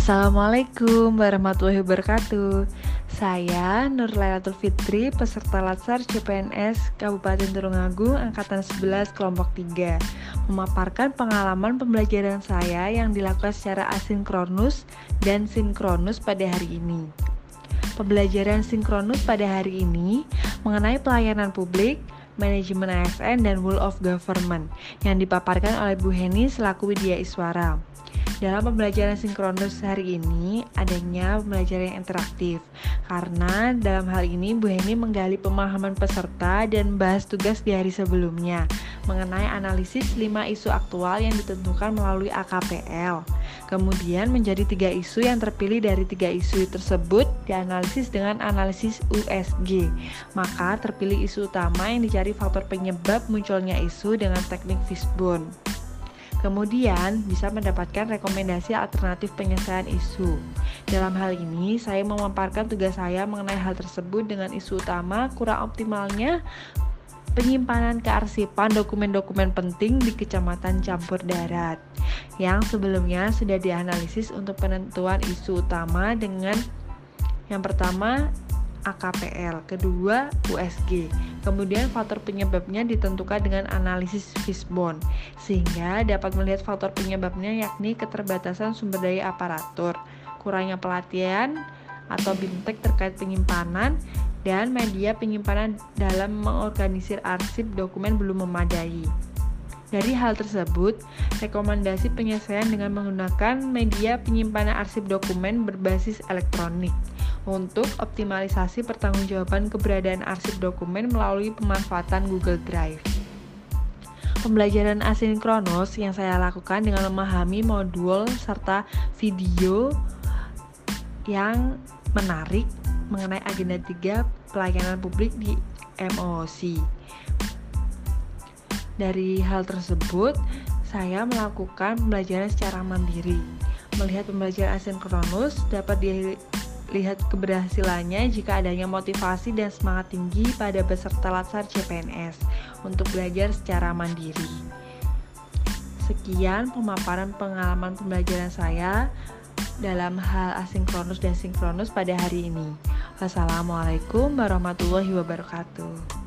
Assalamualaikum warahmatullahi wabarakatuh. Saya Nur Lailatul Fitri, peserta Latsar CPNS Kabupaten Tulungagung Angkatan 11 Kelompok 3 Memaparkan pengalaman pembelajaran saya yang dilakukan secara asinkronus dan sinkronus pada hari ini. Pembelajaran sinkronus pada hari ini mengenai pelayanan publik, manajemen ASN, dan rule of government yang dipaparkan oleh Bu Heni selaku Widya Iswara. Dalam pembelajaran sinkronus hari ini adanya pembelajaran yang interaktif karena dalam hal ini Bu Heni menggali pemahaman peserta dan bahas tugas di hari sebelumnya mengenai analisis 5 isu aktual yang ditentukan melalui AKPL. Kemudian menjadi tiga isu yang terpilih dari tiga isu tersebut dianalisis dengan analisis USG. Maka terpilih isu utama yang dicari faktor penyebab munculnya isu dengan teknik fishbone. Kemudian bisa mendapatkan rekomendasi alternatif penyelesaian isu. Dalam hal ini, saya memaparkan tugas saya mengenai hal tersebut dengan isu utama kurang optimalnya penyimpanan kearsipan dokumen-dokumen penting di Kecamatan Campur Darat yang sebelumnya sudah dianalisis untuk penentuan isu utama dengan yang pertama AKPL, kedua USG. Kemudian faktor penyebabnya ditentukan dengan analisis fishbone, sehingga dapat melihat faktor penyebabnya yakni keterbatasan sumber daya aparatur, kurangnya pelatihan atau bintek terkait penyimpanan, dan media penyimpanan dalam mengorganisir arsip dokumen belum memadai. Dari hal tersebut, rekomendasi penyelesaian dengan menggunakan media penyimpanan arsip dokumen berbasis elektronik untuk optimalisasi pertanggungjawaban keberadaan arsip dokumen melalui pemanfaatan Google Drive. Pembelajaran asinkronus yang saya lakukan dengan memahami modul serta video yang menarik mengenai agenda 3 pelayanan publik di MOC. Dari hal tersebut, saya melakukan pembelajaran secara mandiri. Melihat pembelajaran asinkronus dapat dilihat keberhasilannya jika adanya motivasi dan semangat tinggi pada peserta latsar CPNS untuk belajar secara mandiri. Sekian pemaparan pengalaman pembelajaran saya dalam hal asinkronus dan sinkronus pada hari ini. Wassalamualaikum warahmatullahi wabarakatuh.